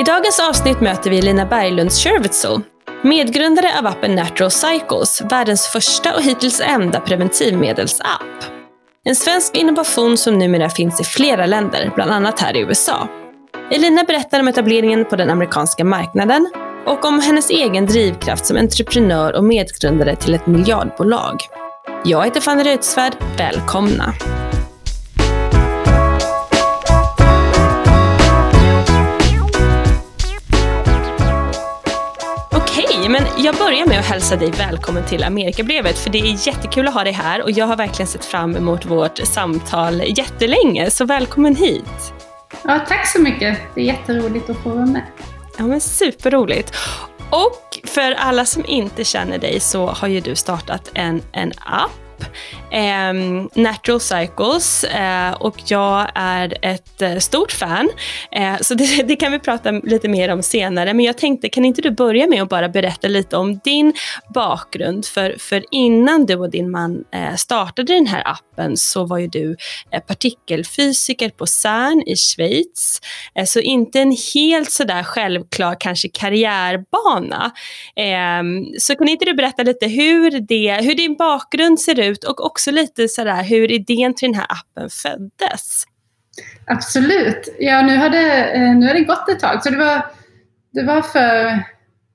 I dagens avsnitt möter vi Lina Berglund Scherwitzel, medgrundare av appen Natural Cycles, världens första och hittills enda preventivmedelsapp. En svensk innovation som numera finns i flera länder, bland annat här i USA. Elina berättar om etableringen på den amerikanska marknaden och om hennes egen drivkraft som entreprenör och medgrundare till ett miljardbolag. Jag heter Fanny Reutsvärd. Välkomna! Men jag börjar med att hälsa dig välkommen till Amerikabrevet, för det är jättekul att ha dig här och jag har verkligen sett fram emot vårt samtal jättelänge, så välkommen hit! Ja, tack så mycket. Det är jätteroligt att få vara med. Ja, men superroligt. Och för alla som inte känner dig så har ju du startat en, en app eh, Natural Cycles eh, och jag är ett eh, stort fan. Eh, så det, det, kan vi prata lite mer om senare. Men jag tänkte, kan inte du börja med att bara berätta lite om din bakgrund? För, för innan du och din man eh, startade den här appen så var ju du eh, partikelfysiker på CERN i Schweiz. Eh, så inte en helt sådär självklar kanske karriärbana. Ehm, så kan inte du berätta lite hur, det, hur din bakgrund ser ut och också lite sådär hur idén till den här appen föddes. Absolut. Ja, nu har det, eh, nu har det gått ett tag. Så det var, det var för,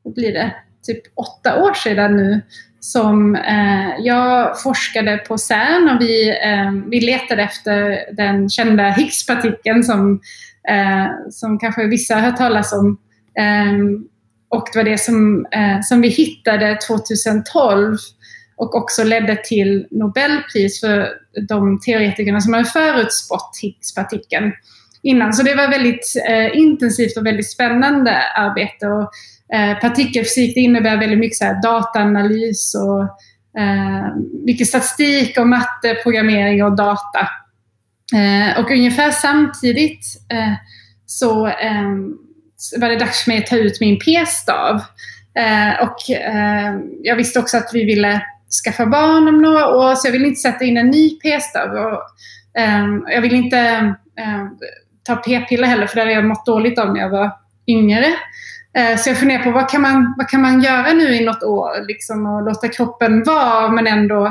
vad blir det, typ åtta år sedan nu som eh, jag forskade på CERN och vi, eh, vi letade efter den kända Higgspartikeln som, eh, som kanske vissa har hört talas om. Eh, och det var det som, eh, som vi hittade 2012 och också ledde till Nobelpris för de teoretikerna som hade förutspått Higgspartikeln innan. Så det var väldigt eh, intensivt och väldigt spännande arbete. Och, eh, partikelfysik det innebär väldigt mycket så här, dataanalys och eh, mycket statistik och matte, programmering och data. Eh, och ungefär samtidigt eh, så eh, var det dags för mig att ta ut min p-stav. Eh, och eh, jag visste också att vi ville skaffa barn om några år, så jag vill inte sätta in en ny p-stav. Um, ehm, jag vill inte um, ta p-piller heller, för det hade jag mått dåligt av när jag var yngre. Uh, så jag funderar på vad kan, man, vad kan man göra nu i något år? Liksom, och låta kroppen vara, men ändå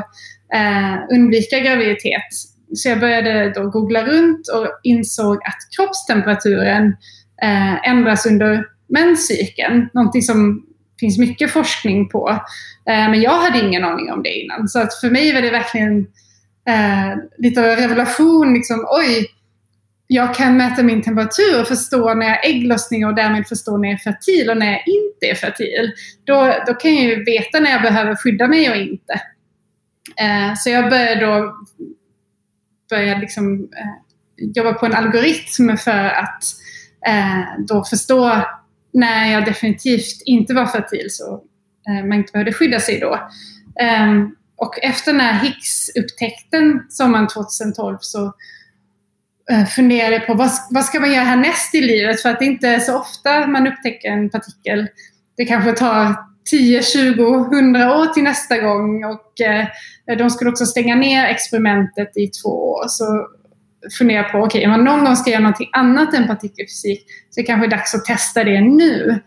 uh, undvika graviditet. Så jag började då googla runt och insåg att kroppstemperaturen uh, ändras under menscykeln. Någonting som finns mycket forskning på. Eh, men jag hade ingen aning om det innan. Så att för mig var det verkligen eh, lite av en revelation. Liksom, oj, jag kan mäta min temperatur och förstå när jag har ägglossning och därmed förstå när jag är fertil och när jag inte är fertil. Då, då kan jag ju veta när jag behöver skydda mig och inte. Eh, så jag började då börja liksom, eh, jobba på en algoritm för att eh, då förstå när jag definitivt inte var fertil så eh, man inte behövde skydda sig då. Ehm, och efter den här Higgs-upptäckten sommaren 2012 så eh, funderade jag på vad, vad ska man göra härnäst i livet? För att det inte är så ofta man upptäcker en partikel. Det kanske tar 10, 20, 100 år till nästa gång och eh, de skulle också stänga ner experimentet i två år. Så fundera på, okej, okay, om man någon gång ska göra någonting annat än partikelfysik så är det kanske dags att testa det nu.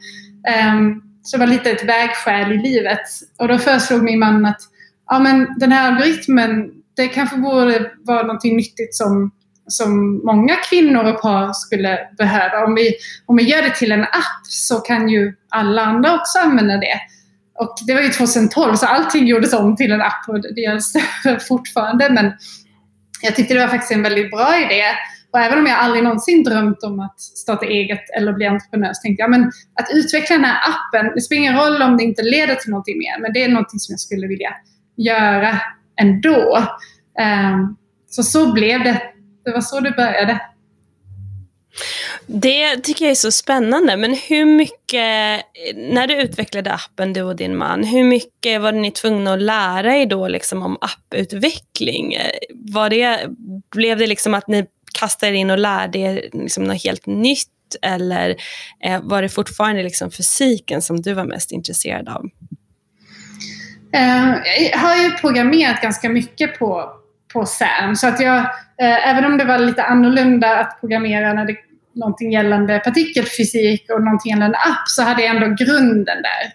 Um, så det var lite ett vägskäl i livet. Och då föreslog min man att ja, men den här algoritmen, det kanske borde vara någonting nyttigt som, som många kvinnor och par skulle behöva. Om vi, om vi gör det till en app så kan ju alla andra också använda det. Och det var ju 2012 så allting gjordes om till en app och det görs fortfarande. Men jag tyckte det var faktiskt en väldigt bra idé. Och även om jag aldrig någonsin drömt om att starta eget eller bli entreprenör så tänkte jag men att utveckla den här appen, det spelar ingen roll om det inte leder till någonting mer, men det är någonting som jag skulle vilja göra ändå. Um, så så blev det. Det var så det började. Det tycker jag är så spännande, men hur mycket, när du utvecklade appen du och din man, hur mycket var ni tvungna att lära er då liksom om apputveckling? Var det, blev det liksom att ni kastade er in och lärde er liksom något helt nytt eller eh, var det fortfarande liksom fysiken som du var mest intresserad av? Eh, jag har ju programmerat ganska mycket på, på CERN så att jag, eh, även om det var lite annorlunda att programmera när det någonting gällande partikelfysik och någonting gällande app så hade jag ändå grunden där.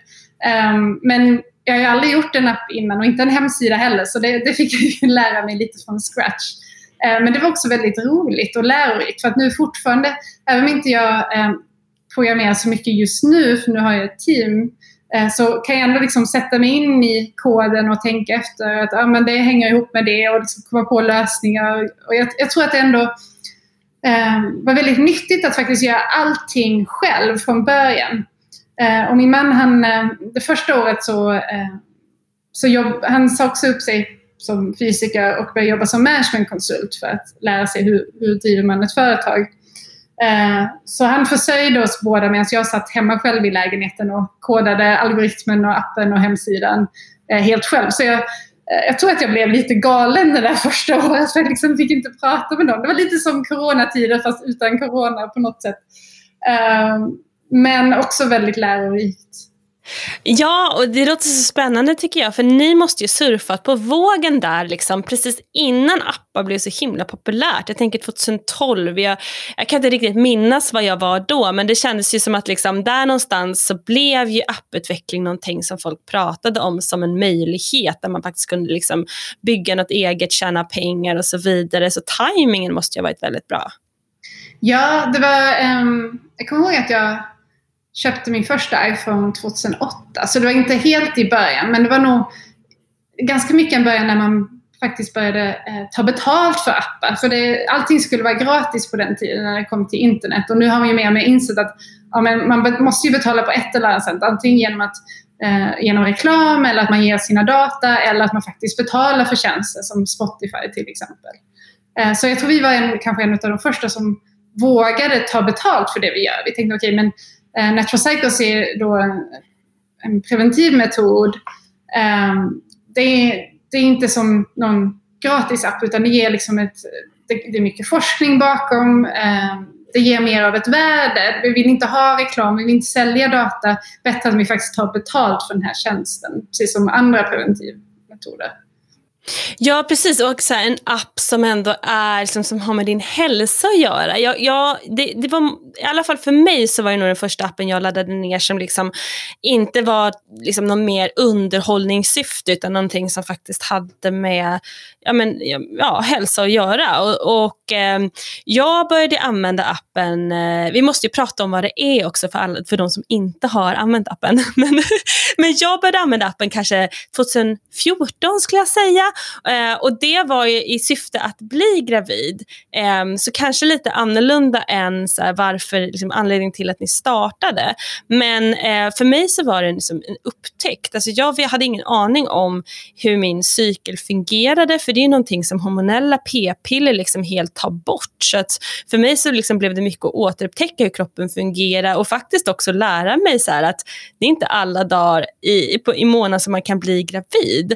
Um, men jag har ju aldrig gjort en app innan och inte en hemsida heller så det, det fick jag lära mig lite från scratch. Uh, men det var också väldigt roligt och lärorikt för att nu fortfarande, även om inte jag ehm, programmerar så mycket just nu, för nu har jag ett team, Eh, så kan jag ändå liksom sätta mig in i koden och tänka efter att ah, men det hänger ihop med det och liksom komma på lösningar. Och jag, jag tror att det ändå eh, var väldigt nyttigt att faktiskt göra allting själv från början. Eh, och min man, han, eh, det första året så, eh, så jobb, han sa också upp sig som fysiker och började jobba som managementkonsult för att lära sig hur, hur driver man ett företag. Eh, så han försörjde oss båda medan jag satt hemma själv i lägenheten och kodade algoritmen och appen och hemsidan eh, helt själv. Så jag, eh, jag tror att jag blev lite galen det där första året för jag liksom fick inte prata med någon. Det var lite som coronatider fast utan corona på något sätt. Men också väldigt lärorikt. Ja, och det låter så spännande tycker jag, för ni måste ju surfat på vågen där liksom, precis innan appar blev så himla populärt. Jag tänker 2012, jag, jag kan inte riktigt minnas vad jag var då, men det kändes ju som att liksom, där någonstans så blev ju apputveckling någonting som folk pratade om som en möjlighet, där man faktiskt kunde liksom bygga något eget, tjäna pengar och så vidare. Så tajmingen måste ju ha varit väldigt bra. Ja, det var, um, jag kommer ihåg att jag köpte min första iPhone 2008. Så det var inte helt i början, men det var nog ganska mycket en början när man faktiskt började eh, ta betalt för appar. För det, allting skulle vara gratis på den tiden när det kom till internet. Och nu har man ju mer och mer insett att ja, men man måste ju betala på ett eller annat sätt. Antingen genom, att, eh, genom reklam eller att man ger sina data eller att man faktiskt betalar för tjänster som Spotify till exempel. Eh, så jag tror vi var en, kanske en av de första som vågade ta betalt för det vi gör. Vi tänkte okej, okay, men Eh, Natural Cycles är då en, en preventiv metod. Eh, det, är, det, är, inte som någon gratis app utan det ger liksom ett, det, det är mycket forskning bakom. Eh, det ger mer av ett värde. Vi vill inte ha reklam, vi vill inte sälja data. Bättre att vi faktiskt tar betalt för den här tjänsten, precis som andra preventivmetoder. Ja, precis. Och så en app som ändå är, liksom, som har med din hälsa att göra. Jag, jag, det, det, var, I alla fall för mig så var det nog den första appen jag laddade ner som liksom inte var liksom någon mer underhållningssyfte utan någonting som faktiskt hade med ja, men, ja, hälsa att göra. Och, och eh, Jag började använda appen, eh, vi måste ju prata om vad det är också för, alla, för de som inte har använt appen. Men, men jag började använda appen kanske 2014 skulle jag säga. Eh, och det var i syfte att bli gravid. Eh, så kanske lite annorlunda än så här, varför, liksom, anledningen till att ni startade. Men eh, för mig så var det liksom en upptäckt. Alltså jag hade ingen aning om hur min cykel fungerade. För det är någonting som hormonella p-piller liksom helt tar bort. Så att för mig så liksom blev det mycket att återupptäcka hur kroppen fungerar och faktiskt också lära mig så att det är inte alla dagar i, på, i månaden som man kan bli gravid.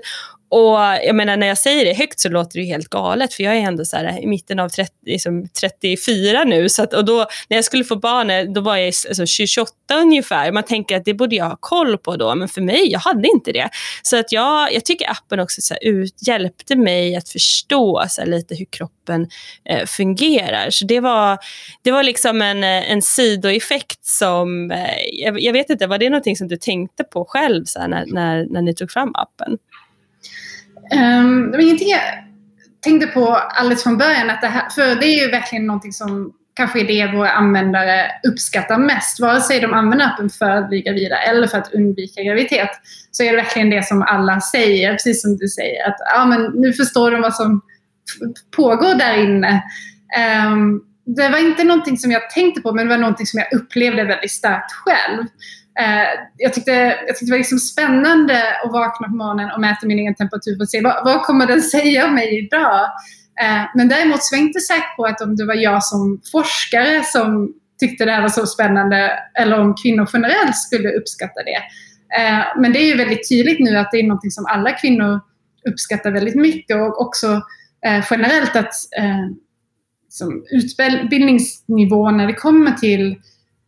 Och jag menar när jag säger det högt så låter det helt galet för jag är ändå så här, i mitten av 30, liksom 34 nu. Så att, och då, när jag skulle få barn då var jag alltså 28 ungefär. Man tänker att det borde jag ha koll på då men för mig, jag hade inte det. Så att jag, jag tycker appen också så här, ut, hjälpte mig att förstå så här, lite hur kroppen eh, fungerar. Så det var, det var liksom en, eh, en sidoeffekt som, eh, jag, jag, vet inte, var det någonting som du tänkte på själv så här, när, när, när ni tog fram appen? Um, det var ingenting jag tänkte på alldeles från början. Att det här, för det är ju verkligen någonting som kanske är det våra användare uppskattar mest. Vare sig de använder appen för att bli gravida eller för att undvika graviditet. Så är det verkligen det som alla säger, precis som du säger. Att ja, men nu förstår de vad som pågår där inne. Um, det var inte någonting som jag tänkte på, men det var någonting som jag upplevde väldigt starkt själv. Eh, jag, tyckte, jag tyckte det var liksom spännande att vakna på morgonen och mäta min egen temperatur för att se vad, vad kommer den säga om mig idag. Eh, men däremot så var jag inte säker på att om det var jag som forskare som tyckte det här var så spännande eller om kvinnor generellt skulle uppskatta det. Eh, men det är ju väldigt tydligt nu att det är något som alla kvinnor uppskattar väldigt mycket och också eh, generellt att eh, som utbildningsnivån när det kommer till Eh,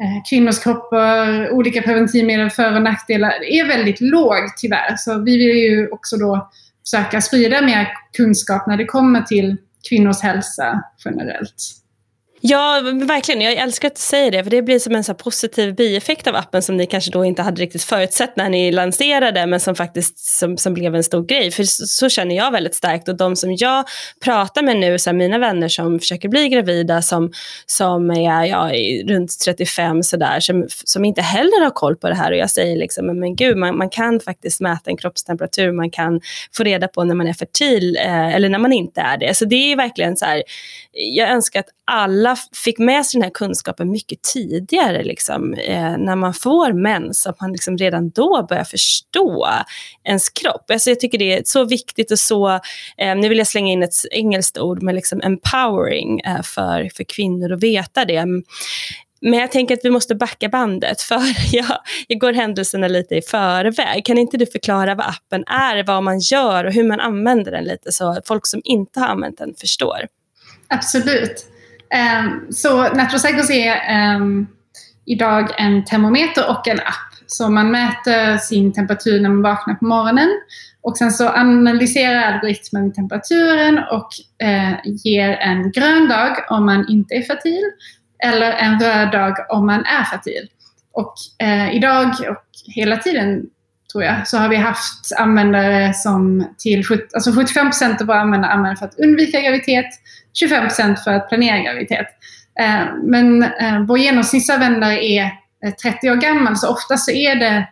Eh, kvinnors kroppar, olika preventivmedel, för och nackdelar är väldigt låg tyvärr. Så vi vill ju också då försöka sprida mer kunskap när det kommer till kvinnors hälsa generellt. Ja, verkligen. Jag älskar att du säger det, för det blir som en så positiv bieffekt av appen som ni kanske då inte hade riktigt förutsett när ni lanserade, men som faktiskt som, som blev en stor grej. För så, så känner jag väldigt starkt och de som jag pratar med nu, så här, mina vänner som försöker bli gravida, som, som är ja, runt 35 sådär, som, som inte heller har koll på det här och jag säger liksom, men, men gud, man, man kan faktiskt mäta en kroppstemperatur, man kan få reda på när man är fertil eh, eller när man inte är det. Så det är verkligen så här, jag önskar att alla fick med sig den här kunskapen mycket tidigare, liksom, eh, när man får mens, att man liksom redan då börjar förstå ens kropp. Alltså jag tycker det är så viktigt och så, eh, nu vill jag slänga in ett engelskt ord, men liksom empowering eh, för, för kvinnor att veta det. Men jag tänker att vi måste backa bandet, för jag, jag går händelserna lite i förväg. Kan inte du förklara vad appen är, vad man gör och hur man använder den lite, så att folk som inte har använt den förstår? Absolut. Um, så Natrosegos är um, idag en termometer och en app. Så man mäter sin temperatur när man vaknar på morgonen och sen så analyserar algoritmen temperaturen och eh, ger en grön dag om man inte är fertil eller en röd dag om man är fertil. Och eh, idag och hela tiden tror jag, så har vi haft användare som till alltså 75% av våra användare använder för att undvika graviditet, 25% för att planera graviditet. Eh, men eh, vår genomsnittsanvändare är eh, 30 år gammal, så ofta så är det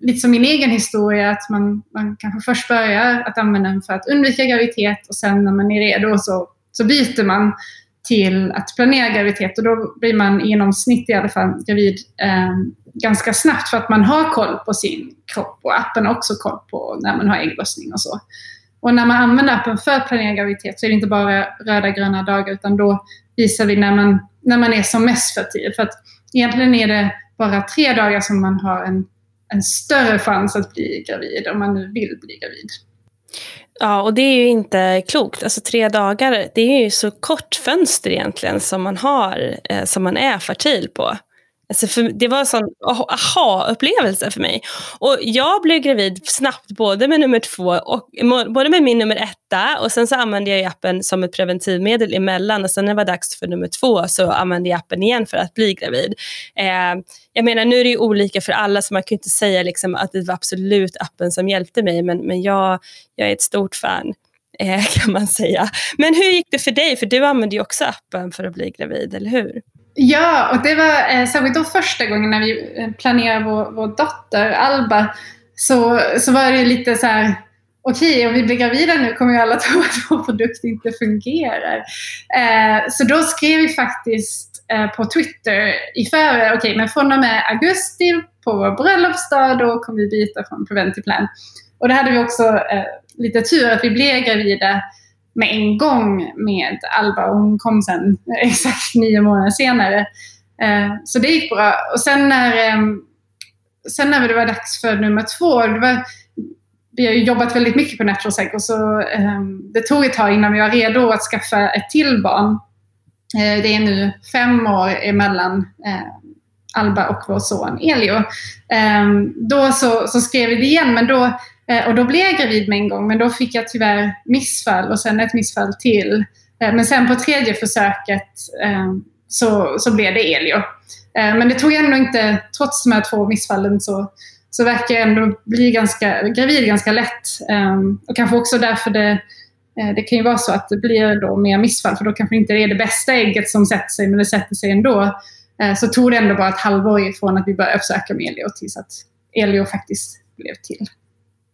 lite som min egen historia, att man, man kanske först börjar att använda den för att undvika graviditet och sen när man är redo så, så byter man till att planera graviditet och då blir man i genomsnitt i alla fall gravid eh, ganska snabbt för att man har koll på sin kropp och appen har också koll på när man har ägglossning och så. Och när man använder appen för att planera graviditet så är det inte bara röda gröna dagar utan då visar vi när man, när man är som mest fertil. För att egentligen är det bara tre dagar som man har en, en större chans att bli gravid om man nu vill bli gravid. Ja, och det är ju inte klokt. Alltså tre dagar, det är ju så kort fönster egentligen som man har, eh, som man är fertil på. Alltså för, det var en sån aha-upplevelse för mig. Och jag blev gravid snabbt både med nummer två och både med min nummer etta och sen så använde jag appen som ett preventivmedel emellan och sen när det var dags för nummer två så använde jag appen igen för att bli gravid. Eh, jag menar nu är det ju olika för alla så man kan inte säga liksom att det var absolut appen som hjälpte mig men, men jag, jag är ett stort fan eh, kan man säga. Men hur gick det för dig? För du använde ju också appen för att bli gravid, eller hur? Ja, och det var eh, särskilt då första gången när vi eh, planerade vår, vår dotter Alba så, så var det lite så här okej, okay, om vi blir gravida nu kommer ju alla tro att vår produkt inte fungerar. Eh, så då skrev vi faktiskt eh, på Twitter i förväg, okej, okay, men från och med augusti på vår bröllopsdag, då kommer vi byta från Preventive Plan. Och då hade vi också eh, lite tur att vi blev gravida med en gång med Alba och hon kom sen exakt nio månader senare. Eh, så det gick bra. Och sen när, ehm, sen när det var dags för nummer två, det var, vi har jobbat väldigt mycket på Natural Psycho, så ehm, det tog ett tag innan vi var redo att skaffa ett till barn. Eh, det är nu fem år emellan eh, Alba och vår son Elio. Ehm, då så, så skrev vi det igen, men då Eh, och då blev jag gravid med en gång, men då fick jag tyvärr missfall och sen ett missfall till. Eh, men sen på tredje försöket eh, så, så blev det Elio. Eh, men det tog ändå inte, trots de här två missfallen, så, så verkar jag ändå bli ganska, gravid ganska lätt. Ehm, och kanske också därför det, eh, det kan ju vara så att det blir då mer missfall, för då kanske inte det är det bästa ägget som sätter sig, men det sätter sig ändå. Så tog det ändå bara ett halvår ifrån att vi började försöka med Elio tills att Elio faktiskt blev till.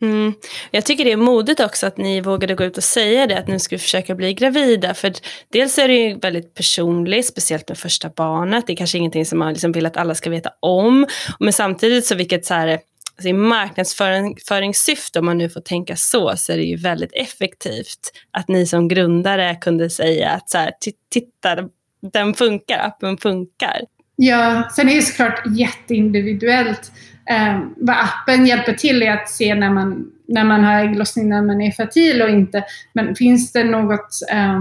Mm. Jag tycker det är modigt också att ni vågade gå ut och säga det, att nu ska vi försöka bli gravida. För dels är det ju väldigt personligt, speciellt med första barnet. Det är kanske ingenting som man liksom vill att alla ska veta om. Men samtidigt så vilket så här, alltså i marknadsföringssyfte, om man nu får tänka så, så är det ju väldigt effektivt att ni som grundare kunde säga att så här, titta, den funkar, appen funkar. Ja, sen är det såklart jätteindividuellt eh, vad appen hjälper till är att se när man, när man har ägglossning, när man är fertil och inte. Men finns det något, eh,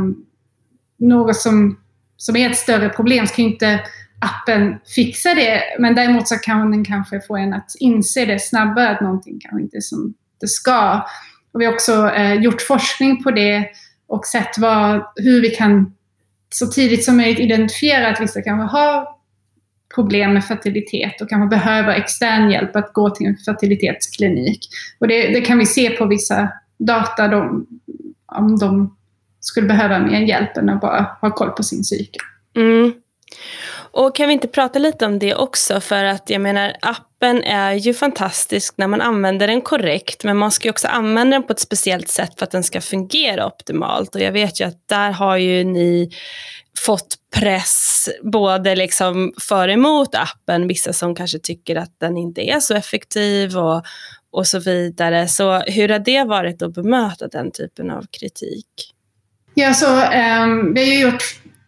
något som, som är ett större problem så kan inte appen fixa det. Men däremot så kan den kanske få en att inse det snabbare, att någonting kanske inte är som det ska. Och vi har också eh, gjort forskning på det och sett vad, hur vi kan så tidigt som möjligt identifiera att vissa kanske har problem med fertilitet och kanske behöver extern hjälp att gå till en fertilitetsklinik. Och det, det kan vi se på vissa data de, om de skulle behöva mer hjälp än att bara ha koll på sin cykel. Mm. Och kan vi inte prata lite om det också? För att jag menar, appen är ju fantastisk när man använder den korrekt, men man ska ju också använda den på ett speciellt sätt för att den ska fungera optimalt. Och jag vet ju att där har ju ni fått press både liksom för emot appen, vissa som kanske tycker att den inte är så effektiv och, och så vidare. Så hur har det varit att bemöta den typen av kritik? Ja, så um, vi har ju gjort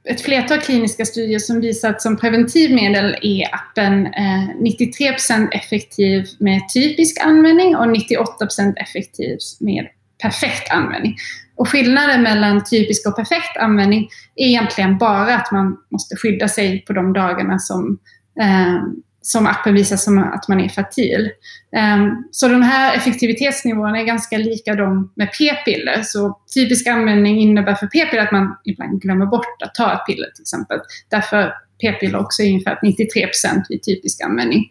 ett flertal kliniska studier som visar att som preventivmedel är appen eh, 93% effektiv med typisk användning och 98% effektiv med perfekt användning. Och skillnaden mellan typisk och perfekt användning är egentligen bara att man måste skydda sig på de dagarna som, eh, som appen visar som att man är fertil. Eh, så de här effektivitetsnivåerna är ganska lika de med p-piller. Så typisk användning innebär för p-piller att man ibland glömmer bort att ta ett piller till exempel. Därför p-piller också är ungefär 93 procent vid typisk användning.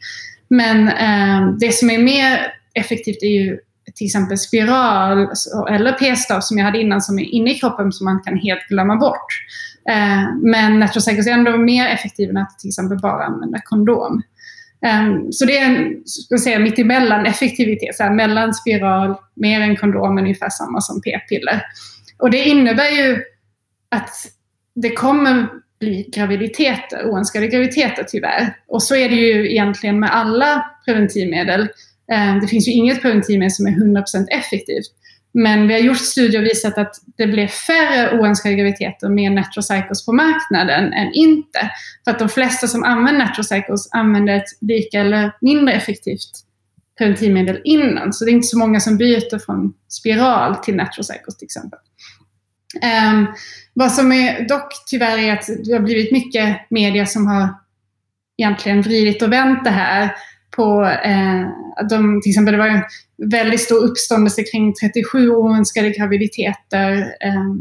Men eh, det som är mer effektivt är ju till exempel spiral eller p-stav som jag hade innan som är inne i kroppen som man kan helt glömma bort. Eh, men Natural Cycles är ändå mer effektiv än att till exempel bara använda kondom. Um, så det är en, ska säga, mittemellan effektivitet, så här, mellan spiral, mer än kondom, ungefär samma som p-piller. Och det innebär ju att det kommer bli graviditeter, oönskade graviditeter tyvärr. Och så är det ju egentligen med alla preventivmedel. Eh, det finns ju inget preventivmedel som är 100% effektivt. Men vi har gjort studier och visat att det blir färre oönskade graviditeter med Natural Cycles på marknaden än inte. För att de flesta som använder Natural Cycles använder ett lika eller mindre effektivt preventivmedel innan. Så det är inte så många som byter från spiral till Natural Cycles till exempel. Um, vad som är dock tyvärr är att det har blivit mycket media som har egentligen vridit och vänt det här på, eh, de, till exempel det var en väldigt stor uppståndelse kring 37 oönskade graviditeter. Eh,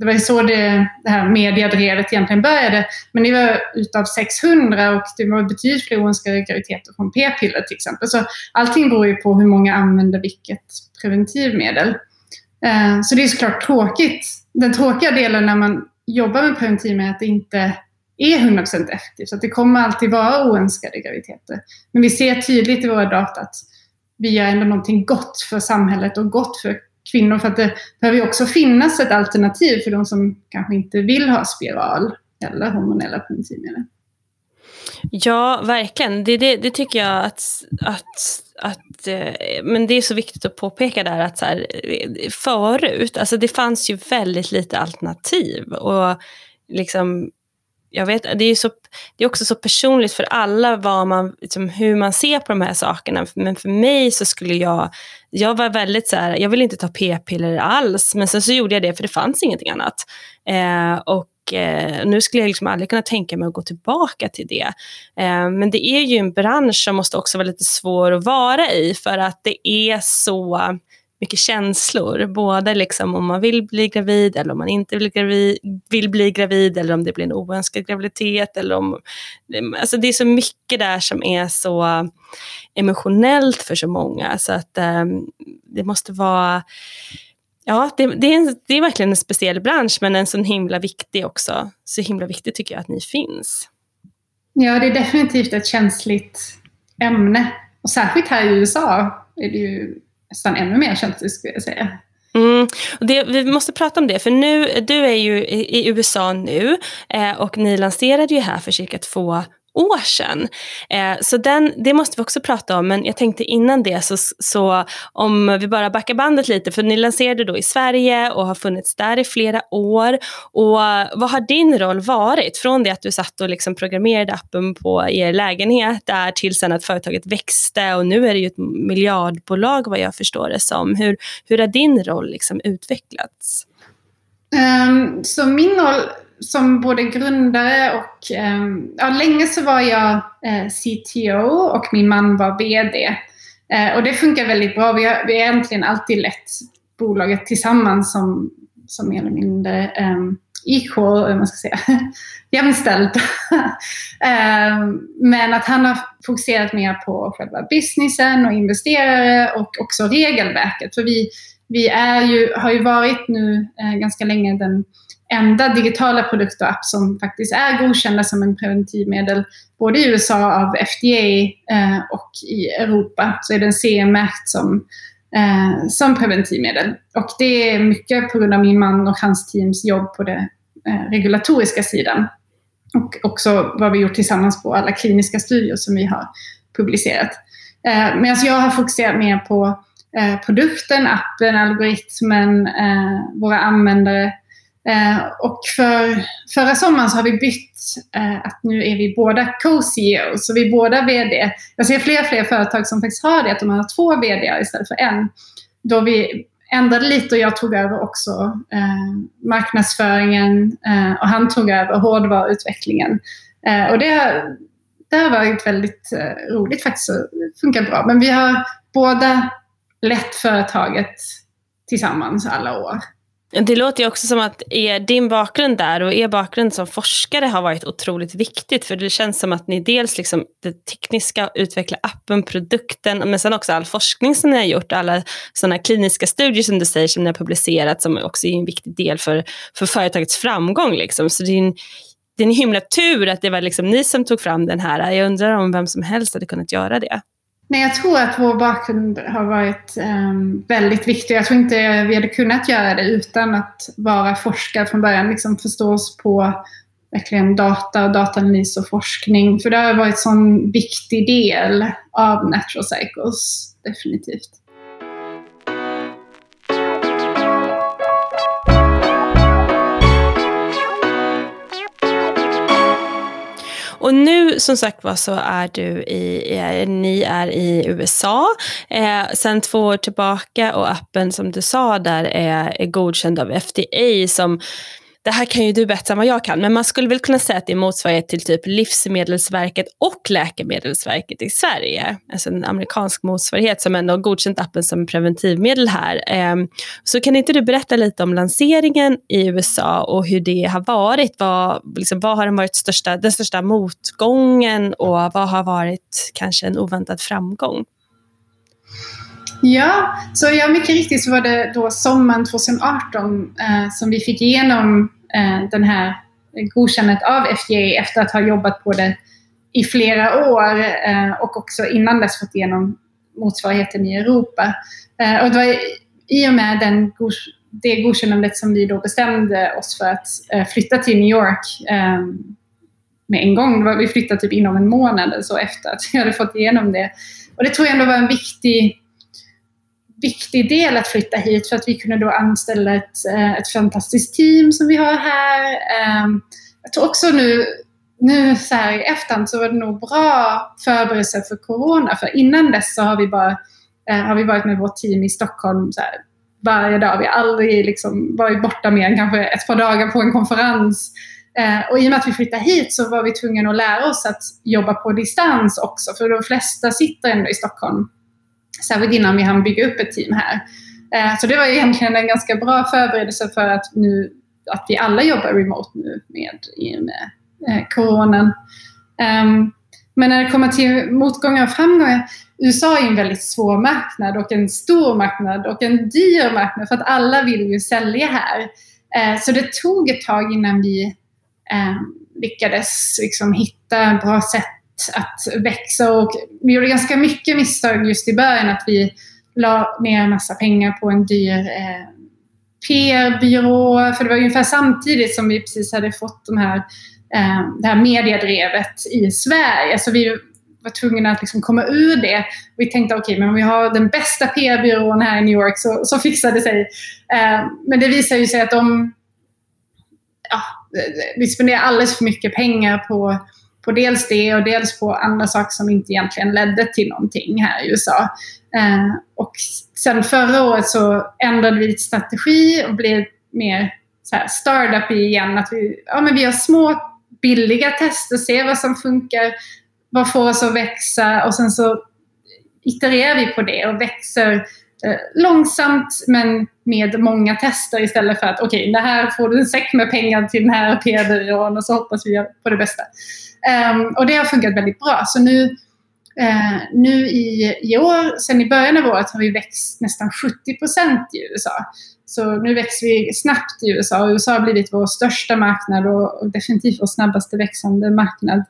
det var så det, det här mediadrevet egentligen började. Men det var utav 600 och det var betydligt fler oönskade graviditeter från p-piller till exempel. Så allting beror ju på hur många använder vilket preventivmedel. Eh, så det är såklart tråkigt. Den tråkiga delen när man jobbar med preventivmedel är att det inte är 100% effektivt. Så att det kommer alltid vara oönskade graviditeter. Men vi ser tydligt i våra data att vi gör ändå någonting gott för samhället och gott för kvinnor. För att det behöver också finnas ett alternativ för de som kanske inte vill ha spiral eller hormonella preventivmedel. Ja, verkligen. Det, det, det, tycker jag att, att, att... Eh, men det är så viktigt att påpeka där att så här, eh, förut, alltså det fanns ju väldigt lite alternativ. Och liksom jag vet, det är, så, det är också så personligt för alla vad man, liksom, hur man ser på de här sakerna. Men för mig så skulle jag, jag var väldigt så här, jag ville inte ta p-piller alls. Men sen så gjorde jag det för det fanns ingenting annat. Eh, och eh, nu skulle jag liksom aldrig kunna tänka mig att gå tillbaka till det. Eh, men det är ju en bransch som måste också vara lite svår att vara i för att det är så mycket känslor. Både liksom om man vill bli gravid eller om man inte vill, gravid, vill bli gravid eller om det blir en oönskad graviditet. Eller om, alltså det är så mycket där som är så emotionellt för så många. Så att um, det måste vara Ja, det, det, är en, det är verkligen en speciell bransch men en så himla viktig också. Så himla viktigt tycker jag att ni finns. Ja, det är definitivt ett känsligt ämne. Och särskilt här i USA är det ju nästan ännu mer känsligt skulle jag säga. Mm. Och det, vi måste prata om det, för nu, du är ju i, i USA nu eh, och ni lanserade ju här för cirka två år sedan. Eh, så den, det måste vi också prata om, men jag tänkte innan det så, så om vi bara backar bandet lite, för ni lanserade då i Sverige och har funnits där i flera år. Och vad har din roll varit från det att du satt och liksom programmerade appen på er lägenhet där till sen att företaget växte och nu är det ju ett miljardbolag vad jag förstår det som. Hur, hur har din roll liksom utvecklats? Um, så min roll som både grundare och... Eh, ja, länge så var jag eh, CTO och min man var VD. Eh, och det funkar väldigt bra. Vi har, vi har egentligen alltid lett bolaget tillsammans som, som mer eller mindre ehm, equal, eh, man ska säga, jämställt. um, men att han har fokuserat mer på själva businessen och investerare och också regelverket. För vi, vi är ju, har ju varit nu eh, ganska länge den enda digitala produkt och app som faktiskt är godkända som en preventivmedel, både i USA av FDA eh, och i Europa så är den CE-märkt som, eh, som preventivmedel. Och det är mycket på grund av min man och hans teams jobb på den eh, regulatoriska sidan. Och också vad vi gjort tillsammans på alla kliniska studier som vi har publicerat. Eh, Medan alltså jag har fokuserat mer på eh, produkten, appen, algoritmen, eh, våra användare Eh, och för förra sommaren så har vi bytt eh, att nu är vi båda co-CEO, så vi är båda VD. Jag ser fler och fler företag som faktiskt har det, att de har två VD istället för en. Då vi ändrade lite och jag tog över också eh, marknadsföringen eh, och han tog över hårdvaruutvecklingen. Eh, och det har, det har varit väldigt eh, roligt faktiskt, och funkar bra. Men vi har båda lett företaget tillsammans alla år. Det låter ju också som att er, din bakgrund där och er bakgrund som forskare har varit otroligt viktigt. För det känns som att ni dels liksom det tekniska, utveckla appen, produkten, men sen också all forskning som ni har gjort, alla sådana kliniska studier som du säger som ni har publicerat som också är en viktig del för, för företagets framgång. Liksom. Så det är en, det är en himla tur att det var liksom ni som tog fram den här. Jag undrar om vem som helst hade kunnat göra det. Nej, jag tror att vår bakgrund har varit um, väldigt viktig. Jag tror inte vi hade kunnat göra det utan att vara forskare från början. Liksom förstå oss på verkligen data och dataanalys och forskning. För det har varit en sån viktig del av Natural Cycles, definitivt. Och nu som sagt var så är du i, är, ni är i USA. Eh, sen två år tillbaka och appen som du sa där är, är godkänd av FDA som det här kan ju du bättre än vad jag kan, men man skulle väl kunna säga att det är motsvarighet till typ Livsmedelsverket och Läkemedelsverket i Sverige. Alltså en amerikansk motsvarighet som ändå har godkänt appen som preventivmedel här. Ehm, så kan inte du berätta lite om lanseringen i USA och hur det har varit? Vad, liksom, vad har den varit största, den största motgången och vad har varit kanske en oväntad framgång? Ja, så ja, mycket riktigt så var det då sommaren 2018 eh, som vi fick igenom eh, den här godkännandet av FDA efter att ha jobbat på det i flera år eh, och också innan dess fått igenom motsvarigheten i Europa. Eh, och det var i och med den, det godkännandet som vi då bestämde oss för att eh, flytta till New York eh, med en gång. Vi flyttade typ inom en månad eller så efter att vi hade fått igenom det. Och det tror jag ändå var en viktig viktig del att flytta hit för att vi kunde då anställa ett, eh, ett fantastiskt team som vi har här. Ehm, jag tror också nu, nu så här i efterhand så var det nog bra förberedelse för Corona för innan dess så har vi bara eh, har vi varit med vårt team i Stockholm så här, varje dag. Vi har aldrig liksom varit borta mer än kanske ett par dagar på en konferens. Eh, och i och med att vi flyttade hit så var vi tvungna att lära oss att jobba på distans också, för de flesta sitter ändå i Stockholm Särskilt innan vi hann bygga upp ett team här. Eh, så det var egentligen en ganska bra förberedelse för att nu att vi alla jobbar remote nu med, med eh, coronan. Ehm, men när det kommer till motgångar och framgångar, USA är en väldigt svår marknad och en stor marknad och en dyr marknad för att alla vill ju sälja här. Eh, så det tog ett tag innan vi ehm, lyckades liksom hitta bra sätt att växa och vi gjorde ganska mycket misstag just i början att vi la ner en massa pengar på en dyr eh, PR-byrå. För det var ungefär samtidigt som vi precis hade fått de här, eh, det här mediedrevet i Sverige. Så vi var tvungna att liksom komma ur det. Vi tänkte okej, okay, men om vi har den bästa PR-byrån här i New York så, så fixar det sig. Eh, men det visar ju sig att de ja, vi spenderar alldeles för mycket pengar på på dels det och dels på andra saker som inte egentligen ledde till någonting här i USA. Eh, och sen förra året så ändrade vi strategi och blev mer så här startup igen. Att vi, ja, men vi har små billiga tester, ser vad som funkar, vad får oss att växa och sen så itererar vi på det och växer eh, långsamt men med många tester istället för att okej, okay, det här får du en säck med pengar till den här PR-byrån och så hoppas vi på det bästa. Um, och det har funkat väldigt bra. Så nu, uh, nu i, i år, sen i början av året, har vi växt nästan 70 procent i USA. Så nu växer vi snabbt i USA och USA har blivit vår största marknad och, och definitivt vår snabbaste växande marknad.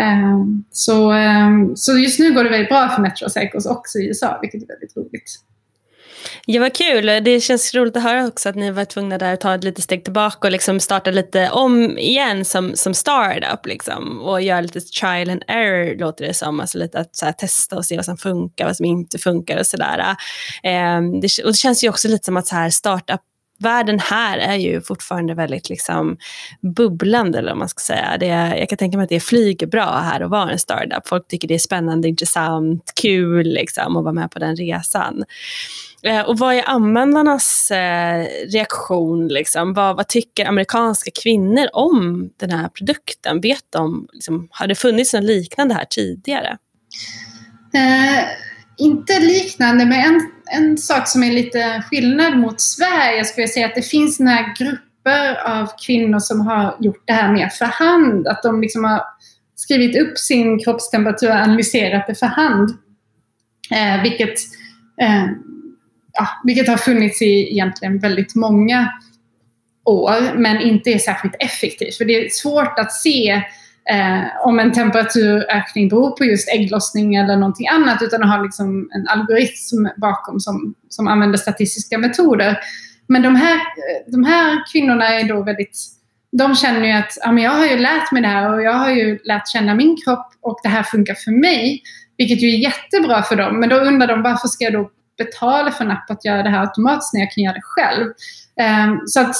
Um, så, um, så just nu går det väldigt bra för Metro Cycles också i USA, vilket är väldigt roligt. Ja, vad kul. Det känns roligt att höra också att ni var tvungna där att ta ett litet steg tillbaka och liksom starta lite om igen som, som startup. Liksom, och göra lite trial and error, låter det som. Alltså lite att här, testa och se vad som funkar, vad som inte funkar och sådär. Ehm, det, och det känns ju också lite som att så här, startup världen här är ju fortfarande väldigt liksom bubblande, eller vad man ska säga. Det, jag kan tänka mig att det flyger bra här att vara en startup. Folk tycker det är spännande, intressant, kul liksom, att vara med på den resan. Eh, och vad är användarnas eh, reaktion? Liksom? Vad, vad, tycker amerikanska kvinnor om den här produkten? Vet de, liksom, har det funnits något liknande här tidigare? Eh, inte liknande, men en, en sak som är lite skillnad mot Sverige skulle jag säga att det finns några grupper av kvinnor som har gjort det här mer för hand. Att de liksom har skrivit upp sin kroppstemperatur och analyserat det för hand. Eh, vilket eh, ja, vilket har funnits i egentligen väldigt många år, men inte är särskilt effektivt. För det är svårt att se eh, om en temperaturökning beror på just ägglossning eller någonting annat, utan att ha liksom en algoritm bakom som, som använder statistiska metoder. Men de här, de här kvinnorna är då väldigt de känner ju att ja, men jag har ju lärt mig det här och jag har ju lärt känna min kropp och det här funkar för mig. Vilket ju är jättebra för dem. Men då undrar de varför ska jag då betala för en app att göra det här automatiskt när jag kan göra det själv. Ehm, så att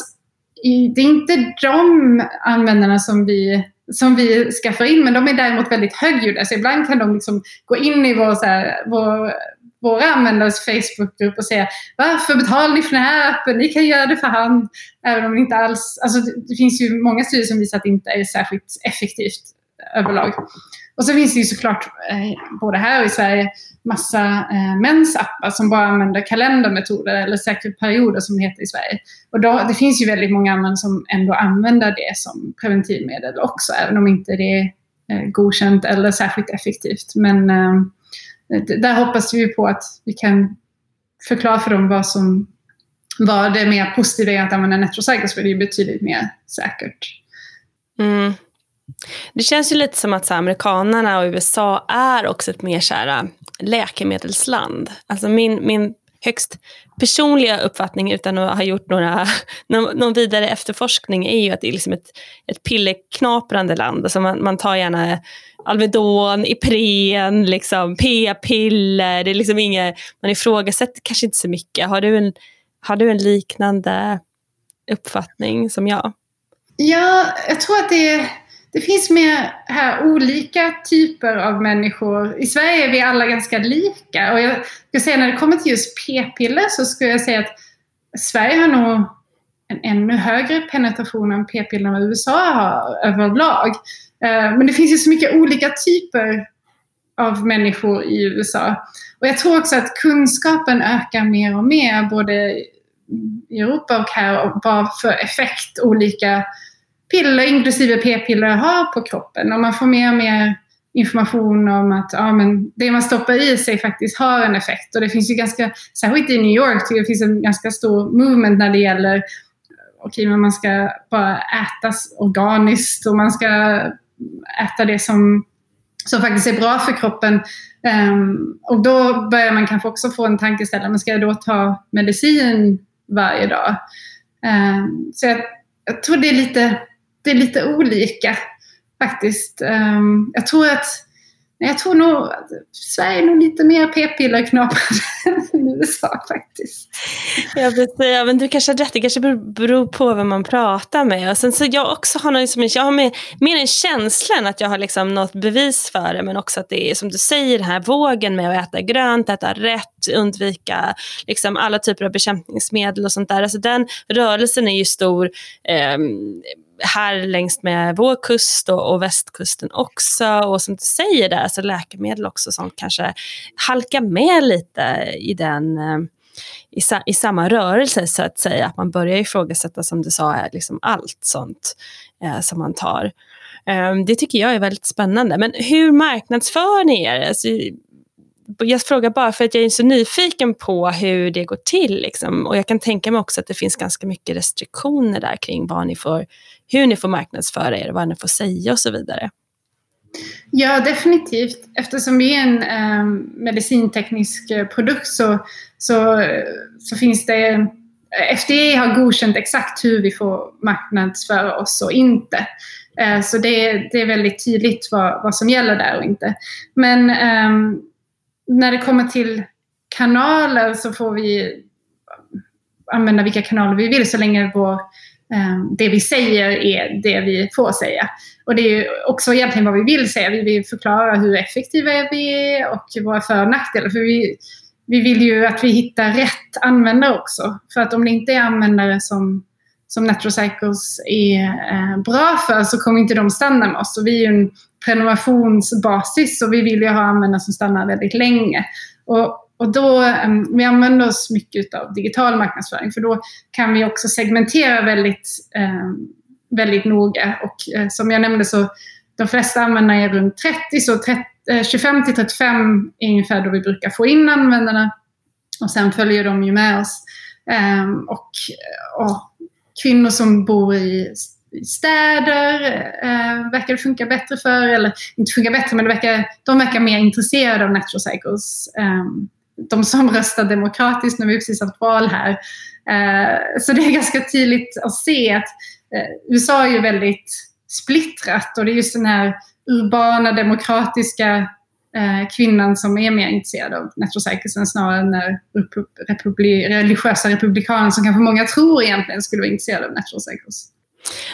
det är inte de användarna som vi, som vi skaffar in, men de är däremot väldigt högljudda. Så ibland kan de liksom gå in i vår, så här, vår, våra användares Facebookgrupp och säga varför betalar ni för den här appen? Ni kan göra det för hand. Även om det inte alls... Alltså det finns ju många studier som visar att det inte är särskilt effektivt överlag. Och så finns det ju såklart, eh, både här och i Sverige, massa eh, mensappar som bara använder kalendermetoder eller säkert perioder som det heter i Sverige. Och då, det finns ju väldigt många användare som ändå använder det som preventivmedel också, även om inte det är eh, godkänt eller särskilt effektivt. Men eh, där hoppas vi på att vi kan förklara för dem vad som vad det mer positiva är att använda Netrocycles, för det är betydligt mer säkert. Mm. Det känns ju lite som att så, amerikanerna och USA är också ett mer så här, äh, läkemedelsland. Alltså min, min högst personliga uppfattning utan att ha gjort några, någon, någon vidare efterforskning är ju att det är liksom ett, ett pilleknaprande land. Alltså man, man tar gärna Alvedon, Ipren, liksom, p-piller. Det är liksom inget, man ifrågasätter kanske inte så mycket. Har du en, har du en liknande uppfattning som jag? Ja, jag tror att det är det finns med här olika typer av människor. I Sverige är vi alla ganska lika. Och jag ska säga när det kommer till just p-piller så skulle jag säga att Sverige har nog en ännu högre penetration än p-piller än vad USA har överlag. Eh, men det finns ju så mycket olika typer av människor i USA. Och jag tror också att kunskapen ökar mer och mer både i Europa och här om vad för effekt olika piller, inklusive p-piller, har på kroppen. Och man får mer och mer information om att ja, men det man stoppar i sig faktiskt har en effekt. Och det finns ju ganska, särskilt i New York, det finns en ganska stor movement när det gäller okej, men man ska bara äta organiskt och man ska äta det som, som faktiskt är bra för kroppen. Um, och då börjar man kanske också få en tankeställare, men ska jag då ta medicin varje dag? Um, så jag, jag tror det är lite det är lite olika faktiskt. Um, jag tror att jag tror nog att Sverige är nog lite mer p-pillerknaprande än USA faktiskt. Jag vill säga, men du kanske har rätt, det kanske beror på vem man pratar med. Och sen så jag också har, liksom, jag har mer, mer en känsla än att jag har liksom något bevis för det, men också att det är som du säger, den här vågen med att äta grönt, äta rätt, undvika liksom alla typer av bekämpningsmedel och sånt där. Alltså den rörelsen är ju stor. Eh, här längs med vår kust och, och, västkusten också. Och som du säger där, så läkemedel också som kanske halkar med lite i den, eh, i, sa, i samma rörelse så att säga. Att man börjar ifrågasätta, som du sa, eh, liksom allt sånt eh, som man tar. Um, det tycker jag är väldigt spännande. Men hur marknadsför ni er? Alltså, jag frågar bara för att jag är så nyfiken på hur det går till. Liksom. Och jag kan tänka mig också att det finns ganska mycket restriktioner där kring vad ni får, hur ni får marknadsföra er, vad ni får säga och så vidare. Ja, definitivt. Eftersom vi är en ehm, eh, medicinteknisk produkt så, så, så finns det eh, FDA har godkänt exakt hur vi får marknadsföra oss och inte. Eh, så det, det, är väldigt tydligt vad, vad som gäller där och inte. Men eh, när det kommer till kanaler så får vi använda vilka kanaler vi vill så länge vår, Ehm, det vi säger är det vi får säga. Och det är också egentligen vad vi vill säga. Vi vill förklara hur effektiva vi är och våra för och nackdelar. För vi, vi vill ju att vi hittar rätt användare också. För att om det inte är användare som, som Natural är eh, bra för så kommer inte de stanna med oss. Och vi är ju en prenumerationsbasis och vi vill ju ha användare som stannar väldigt länge. Och, och då, um, vi använder oss mycket av digital marknadsföring för då kan vi också segmentera väldigt, um, väldigt noga. Och uh, som jag nämnde så de flesta användare är runt 30, så 30, 25 eh, till 35 är ungefär då vi brukar få in användarna. Och sen följer de ju med oss. Um, och, och, kvinnor som bor i städer eh, verkar det funka bättre för, eller inte funka bättre, men det verkar, de verkar mer intresserade av natural cycles. Eh, de som röstar demokratiskt, när vi precis haft val här. Eh, så det är ganska tydligt att se att eh, USA är ju väldigt splittrat och det är just den här urbana, demokratiska eh, kvinnan som är mer intresserad av nettosäkerheten snarare än den republi religiösa republikanen som kanske många tror egentligen skulle vara intresserad av natural.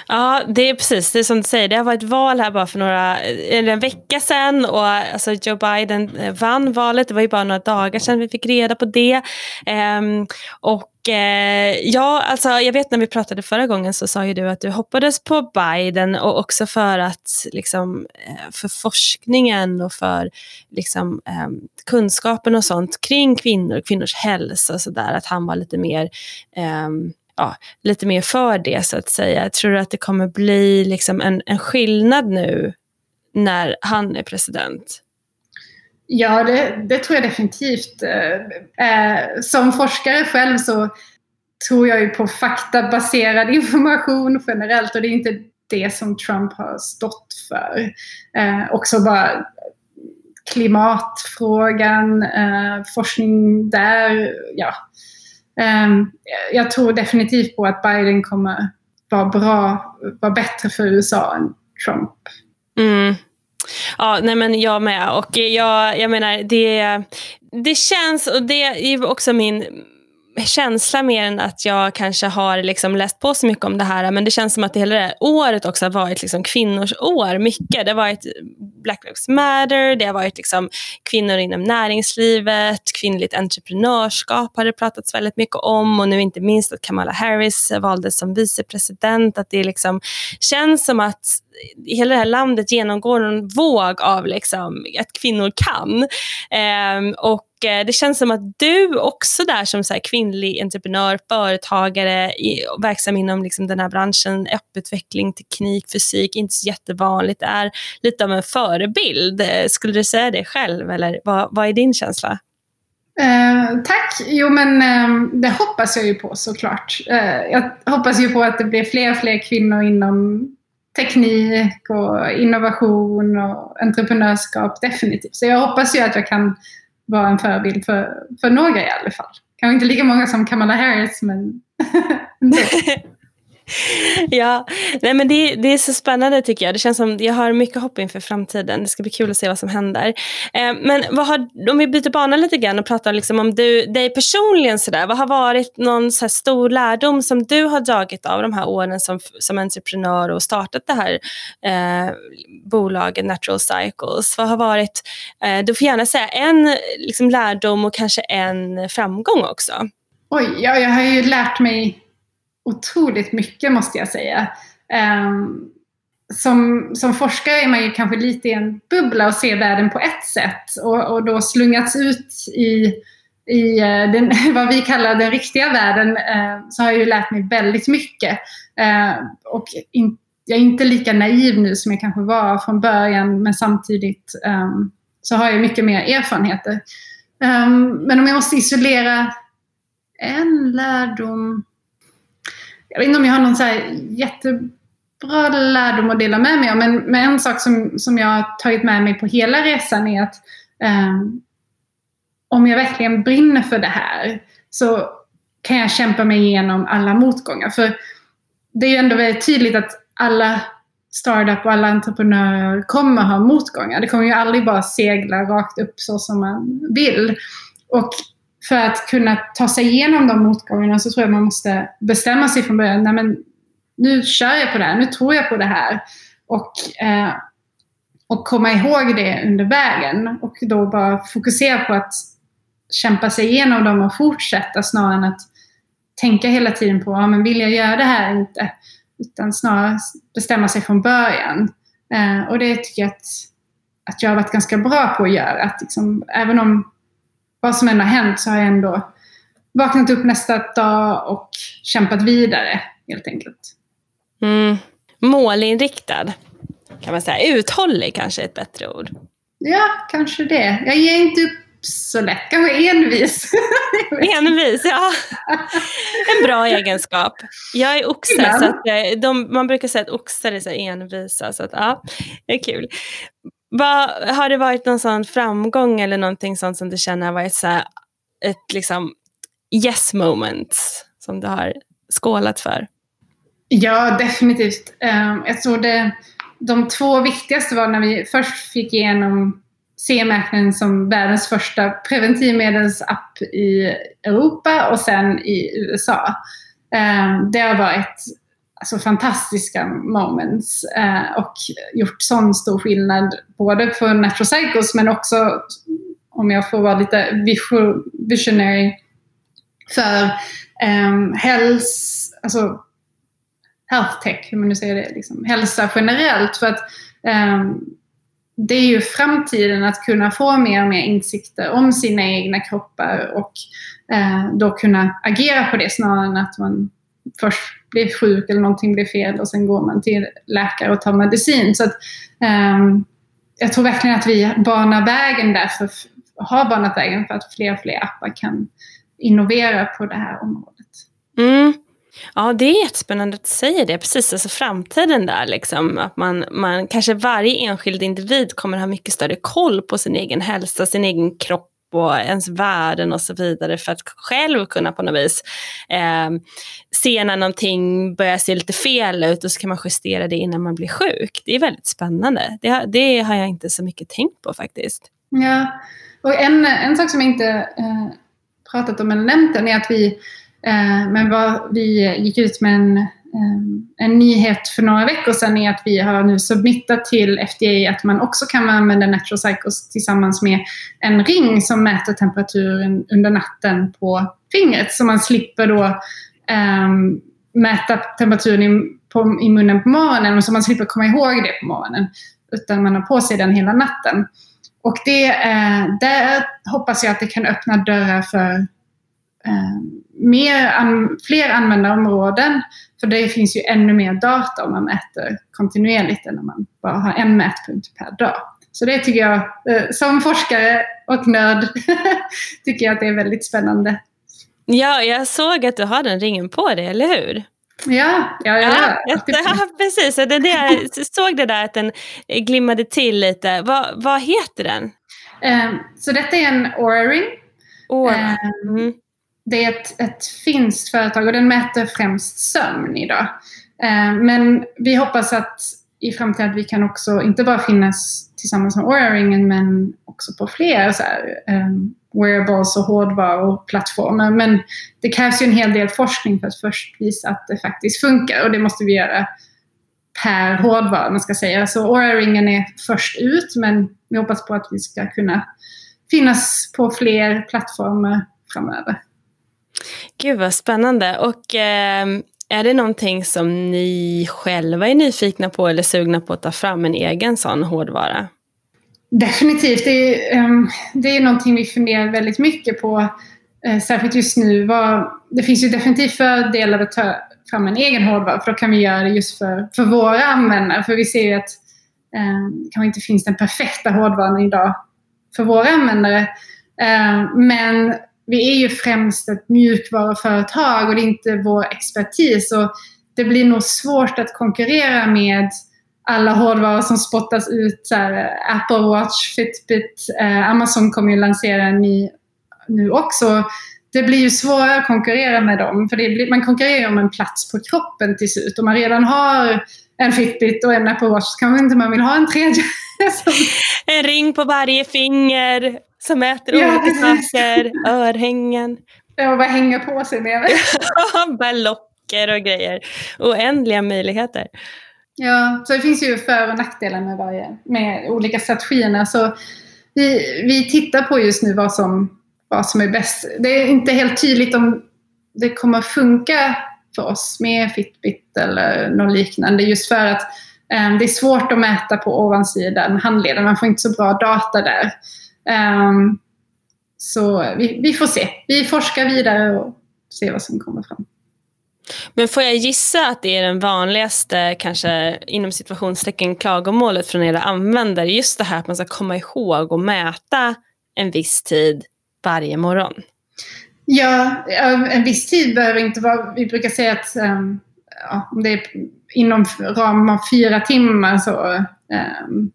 Ja, det är precis det är som du säger. Det har varit val här bara för några, en vecka sedan och alltså Joe Biden eh, vann valet. Det var ju bara några dagar sedan vi fick reda på det. Um, och eh, ja, alltså jag vet när vi pratade förra gången så sa ju du att du hoppades på Biden och också för att liksom eh, för forskningen och för liksom ehm, kunskapen och sånt kring kvinnor, kvinnors hälsa och sådär, att han var lite mer um, ja, lite mer för det så att säga. Tror du att det kommer bli liksom en, en skillnad nu när han är president? Ja, det, det tror jag definitivt. Eh, eh som forskare själv så tror jag ju på faktabaserad information generellt och det är inte det som Trump har stått för. Eh, också bara klimatfrågan, eh, forskning där, ja, Ehm, jag tror definitivt på att Biden kommer vara bra, vara bättre för USA än Trump. Mm. Ja, nej men jag med. Och jag, jag menar, det, det känns, och det är också min känsla mer än att jag kanske har liksom läst på så mycket om det här. Men det känns som att det hela det här året också har varit liksom kvinnors år. Mycket. Det har varit Black Lives Matter, det har varit liksom kvinnor inom näringslivet, kvinnligt entreprenörskap har det pratats väldigt mycket om. Och nu inte minst att Kamala Harris valdes som vicepresident. Att det liksom känns som att hela det här landet genomgår en våg av liksom, att kvinnor kan. Ehm, och Eh, det känns som att du också där som så kvinnlig entreprenör, företagare, i, verksam inom liksom den här branschen, öpputveckling, teknik, fysik, inte så jättevanligt, är lite av en förebild. Eh, skulle du säga det själv eller vad, vad är din känsla? Eh, tack! Jo men eh, det hoppas jag ju på såklart. Eh, jag hoppas ju på att det blir fler och fler kvinnor inom teknik och innovation och entreprenörskap definitivt. Så jag hoppas ju att jag kan vara en förebild för, för några i alla fall. Kanske inte lika många som Kamala Harris, men ja, nej men det, det, är så spännande tycker jag. Det känns som jag har mycket hopp inför framtiden. Det ska bli kul att se vad som händer. Eh, men vad har, om vi byter bana lite grann och pratar liksom om du, dig personligen. Så där, vad har varit någon så stor lärdom som du har dragit av de här åren som, som entreprenör och startat det här eh, bolaget Natural Cycles? Vad har varit, eh, du får gärna säga en liksom, lärdom och kanske en framgång också. Oj, ja, jag har ju lärt mig otroligt mycket måste jag säga. Ehm, som, som forskare är man ju kanske lite i en bubbla och ser världen på ett sätt och, och då slungats ut i i eh, den, vad vi kallar den riktiga världen eh, så har jag ju lärt mig väldigt mycket. Eh, och in, jag är inte lika naiv nu som jag kanske var från början men samtidigt ehm, så har jag mycket mer erfarenheter. Ehm, men om jag måste isolera en lärdom. Jag vet inte om jag har någon så här jättebra lärdom att dela med mig av, Men, men en sak som, som jag har tagit med mig på hela resan är att eh, om jag verkligen brinner för det här så kan jag kämpa mig igenom alla motgångar. För det är ju ändå väldigt tydligt att alla startup och alla entreprenörer kommer ha motgångar. Det kommer ju aldrig bara segla rakt upp så som man vill. Och för att kunna ta sig igenom de motgångarna så tror jag man måste bestämma sig från början. Nej, men nu kör jag på det här, nu tror jag på det här. Och, eh, och komma ihåg det under vägen. Och då bara fokusera på att kämpa sig igenom dem och fortsätta snarare än att tänka hela tiden på, ja men vill jag göra det här eller inte? Utan snarare bestämma sig från början. Eh, och det tycker jag att, att jag har varit ganska bra på att göra. Att liksom, även om vad som än har hänt så har jag ändå vaknat upp nästa dag och kämpat vidare helt enkelt. Mm. Målinriktad kan man säga. Uthållig kanske är ett bättre ord. Ja, kanske det. Jag ger inte upp så lätt. Kanske envis. envis, ja. En bra egenskap. Jag är oxe, så att eh, de, man brukar säga att oxar är så envisa. Så att, ja, det är kul. Va, har det varit någon sån framgång eller någonting sånt som du känner har varit så här, ett liksom yes moment som du har skålat för? Ja, definitivt. Ehm, jag tror det, de två viktigaste var när vi först fick igenom CE-märkningen som världens första preventivmedelsapp i Europa och sen i USA. Ehm, det har varit alltså, fantastiska moments eh, och gjort sån stor skillnad både för Natural Cycles men också, om jag får vara lite visionary, för eh, health, alltså health tech, hur man nu säger det, liksom, hälsa generellt. För att eh, det är ju framtiden att kunna få mer och mer insikter om sina egna kroppar och eh, då kunna agera på det snarare än att man först blir sjuk eller någonting blir fel och sen går man till läkare och tar medicin. Så att, um, jag tror verkligen att vi banar vägen därför, har banat vägen för att fler och fler appar kan innovera på det här området. Mm. Ja, det är jättespännande att du säger det. Precis, alltså framtiden där. Liksom, att man, man, kanske varje enskild individ kommer ha mycket större koll på sin egen hälsa, sin egen kropp och ens värden och så vidare för att själv kunna på något vis eh, se när någonting börjar se lite fel ut och så kan man justera det innan man blir sjuk. Det är väldigt spännande. Det, det har jag inte så mycket tänkt på faktiskt. Ja, och en, en sak som jag inte eh, pratat om eller nämnt än är att vi, eh, men vad, vi gick ut med en Ehm, en nyhet för några veckor sedan är att vi har nu submittat till FDA att man också kan använda Natural Cycles tillsammans med en ring som mäter temperaturen under natten på fingret. Så man slipper då um, mäta temperaturen i, på, i munnen på morgonen och så man slipper komma ihåg det på morgonen. Utan man har på sig den hela natten. Och det, eh, där hoppas jag att det kan öppna dörrar för um, mer an, fler användarområden för det finns ju ännu mer data om man mäter kontinuerligt än om man bara har en mätpunkt per dag. Så det tycker jag, eh, som forskare och nörd, tycker jag att det är väldigt spännande. Ja, jag såg att du har den ringen på dig, eller hur? Ja, ja, ja, ja, ja precis. Det, det, jag såg det där att den glimmade till lite. Vad, vad heter den? Um, så detta är en Oura-ring. Oura. Um, mm det är ett, ett finskt företag och den mäter främst sömn idag. Eh, men vi hoppas att i framtiden att vi kan också inte bara finnas tillsammans med Oura-ringen men också på fler så här, um, wearables och hårdvaruplattformar. Men det krävs ju en hel del forskning för att först visa att det faktiskt funkar och det måste vi göra per hårdvara, man ska säga. Så Oura-ringen är först ut men vi hoppas på att vi ska kunna finnas på fler plattformar framöver. Gud vad spännande. Och eh, är det någonting som ni själva är nyfikna på eller sugna på att ta fram en egen sån hårdvara? Definitivt. Det är, um, det är någonting vi funderar väldigt mycket på. eh, särskilt just nu, vad, det finns ju definitivt fördelar att ta fram en egen hårdvara, för då kan vi göra det just för, för våra användare. För vi ser ju att eh, kanske inte finns den perfekta hårdvaran idag för våra användare. Eh, men vi är ju främst ett mjukvaruföretag och det är inte vår expertis. Och det blir nog svårt att konkurrera med alla hårdvaror som spottas ut. Så här, eh, Apple Watch, Fitbit, eh, Amazon kommer ju lansera en ny nu också. Det blir ju svårare att konkurrera med dem. För blir, man konkurrerar om en plats på kroppen till slut. Om man redan har en Fitbit och en Apple Watch så kanske inte man vill ha en tredje. en ring på varje finger som mäter ja, olika saker. Örhängen. Ja, bara hänga på sig med. Ballocker och grejer. Oändliga möjligheter. Ja, så det finns ju för och nackdelar med, varje, med olika strategierna. Så vi, vi tittar på just nu vad som, vad som är bäst. Det är inte helt tydligt om det kommer funka för oss med Fitbit eller något liknande. Just för att um, det är svårt att mäta på ovansidan handleden. Man får inte så bra data där. Um, så vi, vi, får se. Vi forskar vidare och ser vad som kommer fram. Men får jag gissa att det är den vanligaste, kanske inom situationstecken, klagomålet från era användare? Just det här att man ska komma ihåg och mäta en viss tid varje morgon. Ja, en viss tid behöver inte vara... Vi brukar säga att um, ja, om det är inom ramen av fyra timmar så... Um,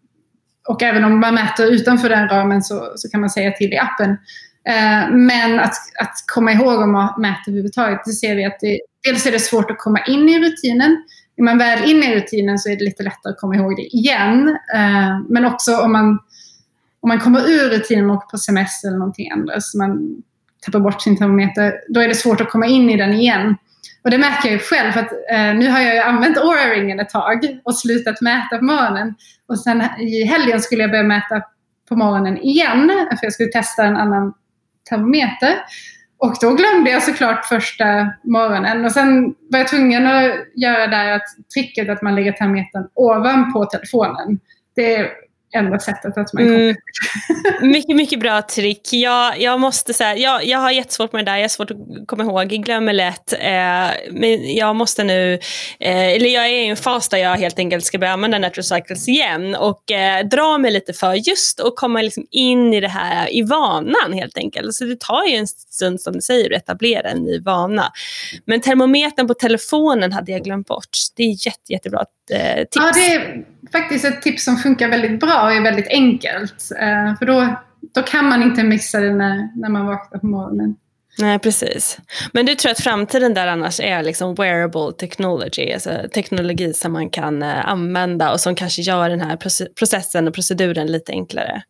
och även om man mäter utanför den ramen så, så kan man säga till i appen. Eh, men att, att komma ihåg om man mäter överhuvudtaget, det ser vi att det, dels är det svårt att komma in i rutinen. Är man väl inne i rutinen så är det lite lättare att komma ihåg det igen. Eh, men också om man, om man kommer ur rutinen och åker på semester eller någonting annat, så man tappar bort sin termometer, då är det svårt att komma in i den igen. Och det märker jag ju själv, för att eh, nu har jag ju använt aura-ringen ett tag och slutat mäta på morgonen. Och sen i helgen skulle jag börja mäta på morgonen igen, för jag skulle testa en annan termometer. Och då glömde jag såklart första morgonen. Och sen var jag tvungen att göra där att tricket att man lägger termometern ovanpå telefonen. Det enda sättet att man mm. Mycket, mycket bra trick. Jag, jag måste säga, jag, jag har jättesvårt med det där, jag har svårt att komma ihåg, jag glömmer lätt. Eh, men jag måste nu, eh, eller jag är i en fas där jag helt enkelt ska börja använda Natural Cycles igen och eh, dra mig lite för just att komma liksom in i det här i vanan helt enkelt. Så det tar ju en stund som du säger att etablera en ny vana. Men termometern på telefonen hade jag glömt bort. Det är jätte, jättebra eh, tips. Ja, det är faktiskt ett tips som funkar väldigt bra och är väldigt enkelt. Eh, för då, då kan man inte missa det när, när man vaknar på morgonen. Nej, precis. Men du tror att framtiden där annars är liksom wearable technology, alltså teknologi som man kan eh, använda och som kanske gör den här processen och proceduren lite enklare?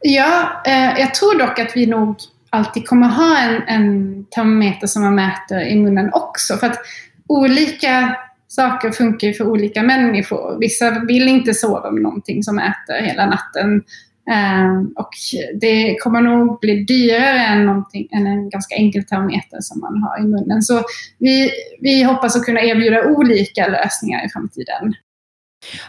Ja, eh, jag tror dock att vi nog alltid kommer ha en, en termometer som man mäter i munnen också. För att olika saker funkar ju för olika människor. Vissa vill inte sova med någonting som äter hela natten. Ehm, och det kommer nog bli dyrare än, än en ganska enkel termometer som man har i munnen. Så vi, vi hoppas att kunna erbjuda olika lösningar i framtiden.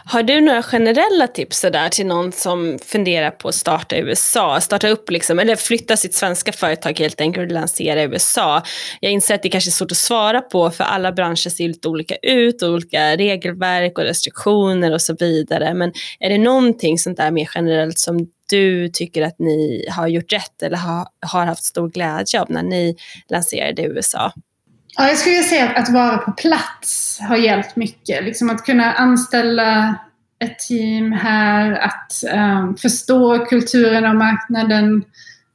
Har du några generella tips där till någon som funderar på att starta i USA? Starta upp liksom, eller flytta sitt svenska företag helt enkelt och lansera i USA. Jag inser att det kanske är svårt att svara på för alla branscher ser lite olika ut och olika regelverk och restriktioner och så vidare. Men är det någonting sånt där mer generellt som du tycker att ni har gjort rätt eller har, har haft stor glädje av när ni lanserade i USA? Ja, jag skulle säga att, att vara på plats har hjälpt mycket. Liksom att kunna anställa ett team här, att um, förstå kulturen och marknaden.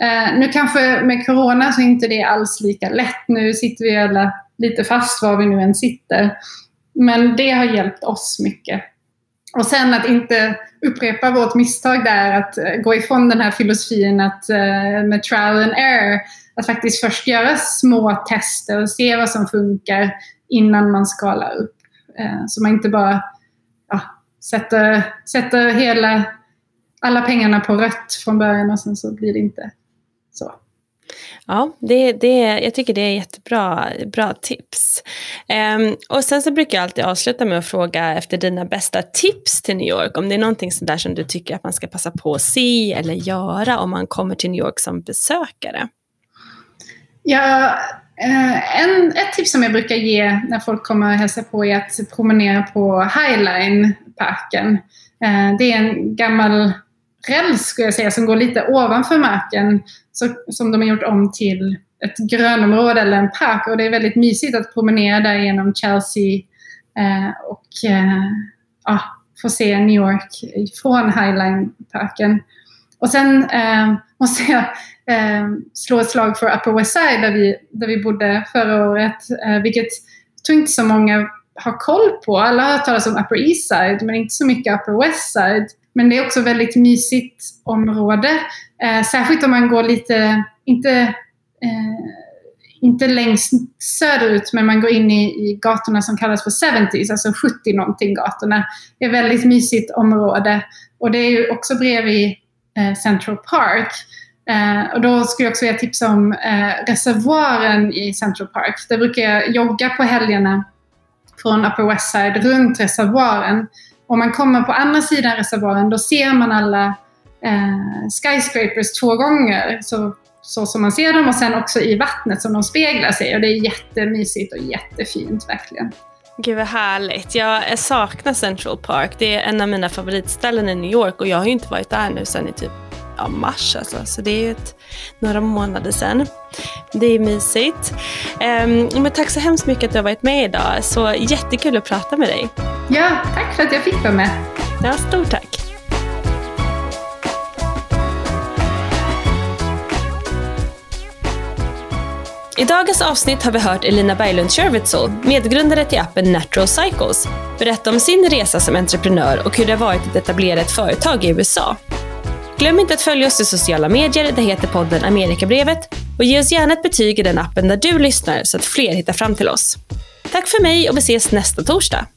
Uh, nu kanske med Corona så är inte det alls lika lätt. Nu sitter vi alla lite fast var vi nu än sitter. Men det har hjälpt oss mycket. Och sen att inte upprepa vårt misstag där, att eh, gå ifrån den här filosofin att uh, med trial and error att faktiskt först göra små tester och se vad som funkar innan man skalar upp. Eh, så man inte bara ja, sätter, sätter hela, alla pengarna på rött från början och sen så blir det inte så. Ja, det, det, jag tycker det är jättebra bra tips. Um, och sen så brukar jag alltid avsluta med att fråga efter dina bästa tips till New York. Om det är någonting sådär som du tycker att man ska passa på att se eller göra om man kommer till New York som besökare. Ja, eh, en, ett tips som jag brukar ge när folk kommer och hälsar på är att promenera på Highline-parken. Eh, det är en gammal räls skulle jag säga som går lite ovanför marken så, som de har gjort om till ett grönområde eller en park och det är väldigt mysigt att promenera där genom Chelsea eh, och eh, ja, få se New York från Highline-parken. Och sen eh, måste jag eh, slå ett slag för Upper West Side där vi, där vi bodde förra året, eh, vilket jag tror inte så många har koll på. Alla har hört talas om Upper East Side, men inte så mycket Upper West Side. Men det är också väldigt mysigt område. Eh, särskilt om man går lite, inte, eh, inte längst söderut, men man går in i, i gatorna som kallas för 70s, alltså 70 någonting gatorna. Det är ett väldigt mysigt område. Och det är ju också bredvid eh, Central Park. Eh, och då skulle jag också vilja tipsa om eh, reservoaren i Central Park. Där brukar jag jogga på helgerna från Upper West Side runt reservoaren. Om man kommer på andra sidan reservoaren då ser man alla eh, skyscrapers två gånger. Så, så som man ser dem och sen också i vattnet som de speglar sig. Och det är jättemysigt och jättefint verkligen. Gud vad härligt. Jag saknar Central Park. Det är en av mina favoritställen i New York och jag har ju inte varit där nu sedan i typ ja, mars alltså. Så det är ju ett, några månader sedan. Det är mysigt. Um, men tack så hemskt mycket att du har varit med idag. Så jättekul att prata med dig. Ja, tack för att jag fick vara med. Ja, stort tack. I dagens avsnitt har vi hört Elina Berglund Shervitzel, medgrundare till appen Natural Cycles, berätta om sin resa som entreprenör och hur det har varit att etablera ett företag i USA. Glöm inte att följa oss i sociala medier, där heter podden Amerikabrevet och ge oss gärna ett betyg i den appen där du lyssnar så att fler hittar fram till oss. Tack för mig och vi ses nästa torsdag.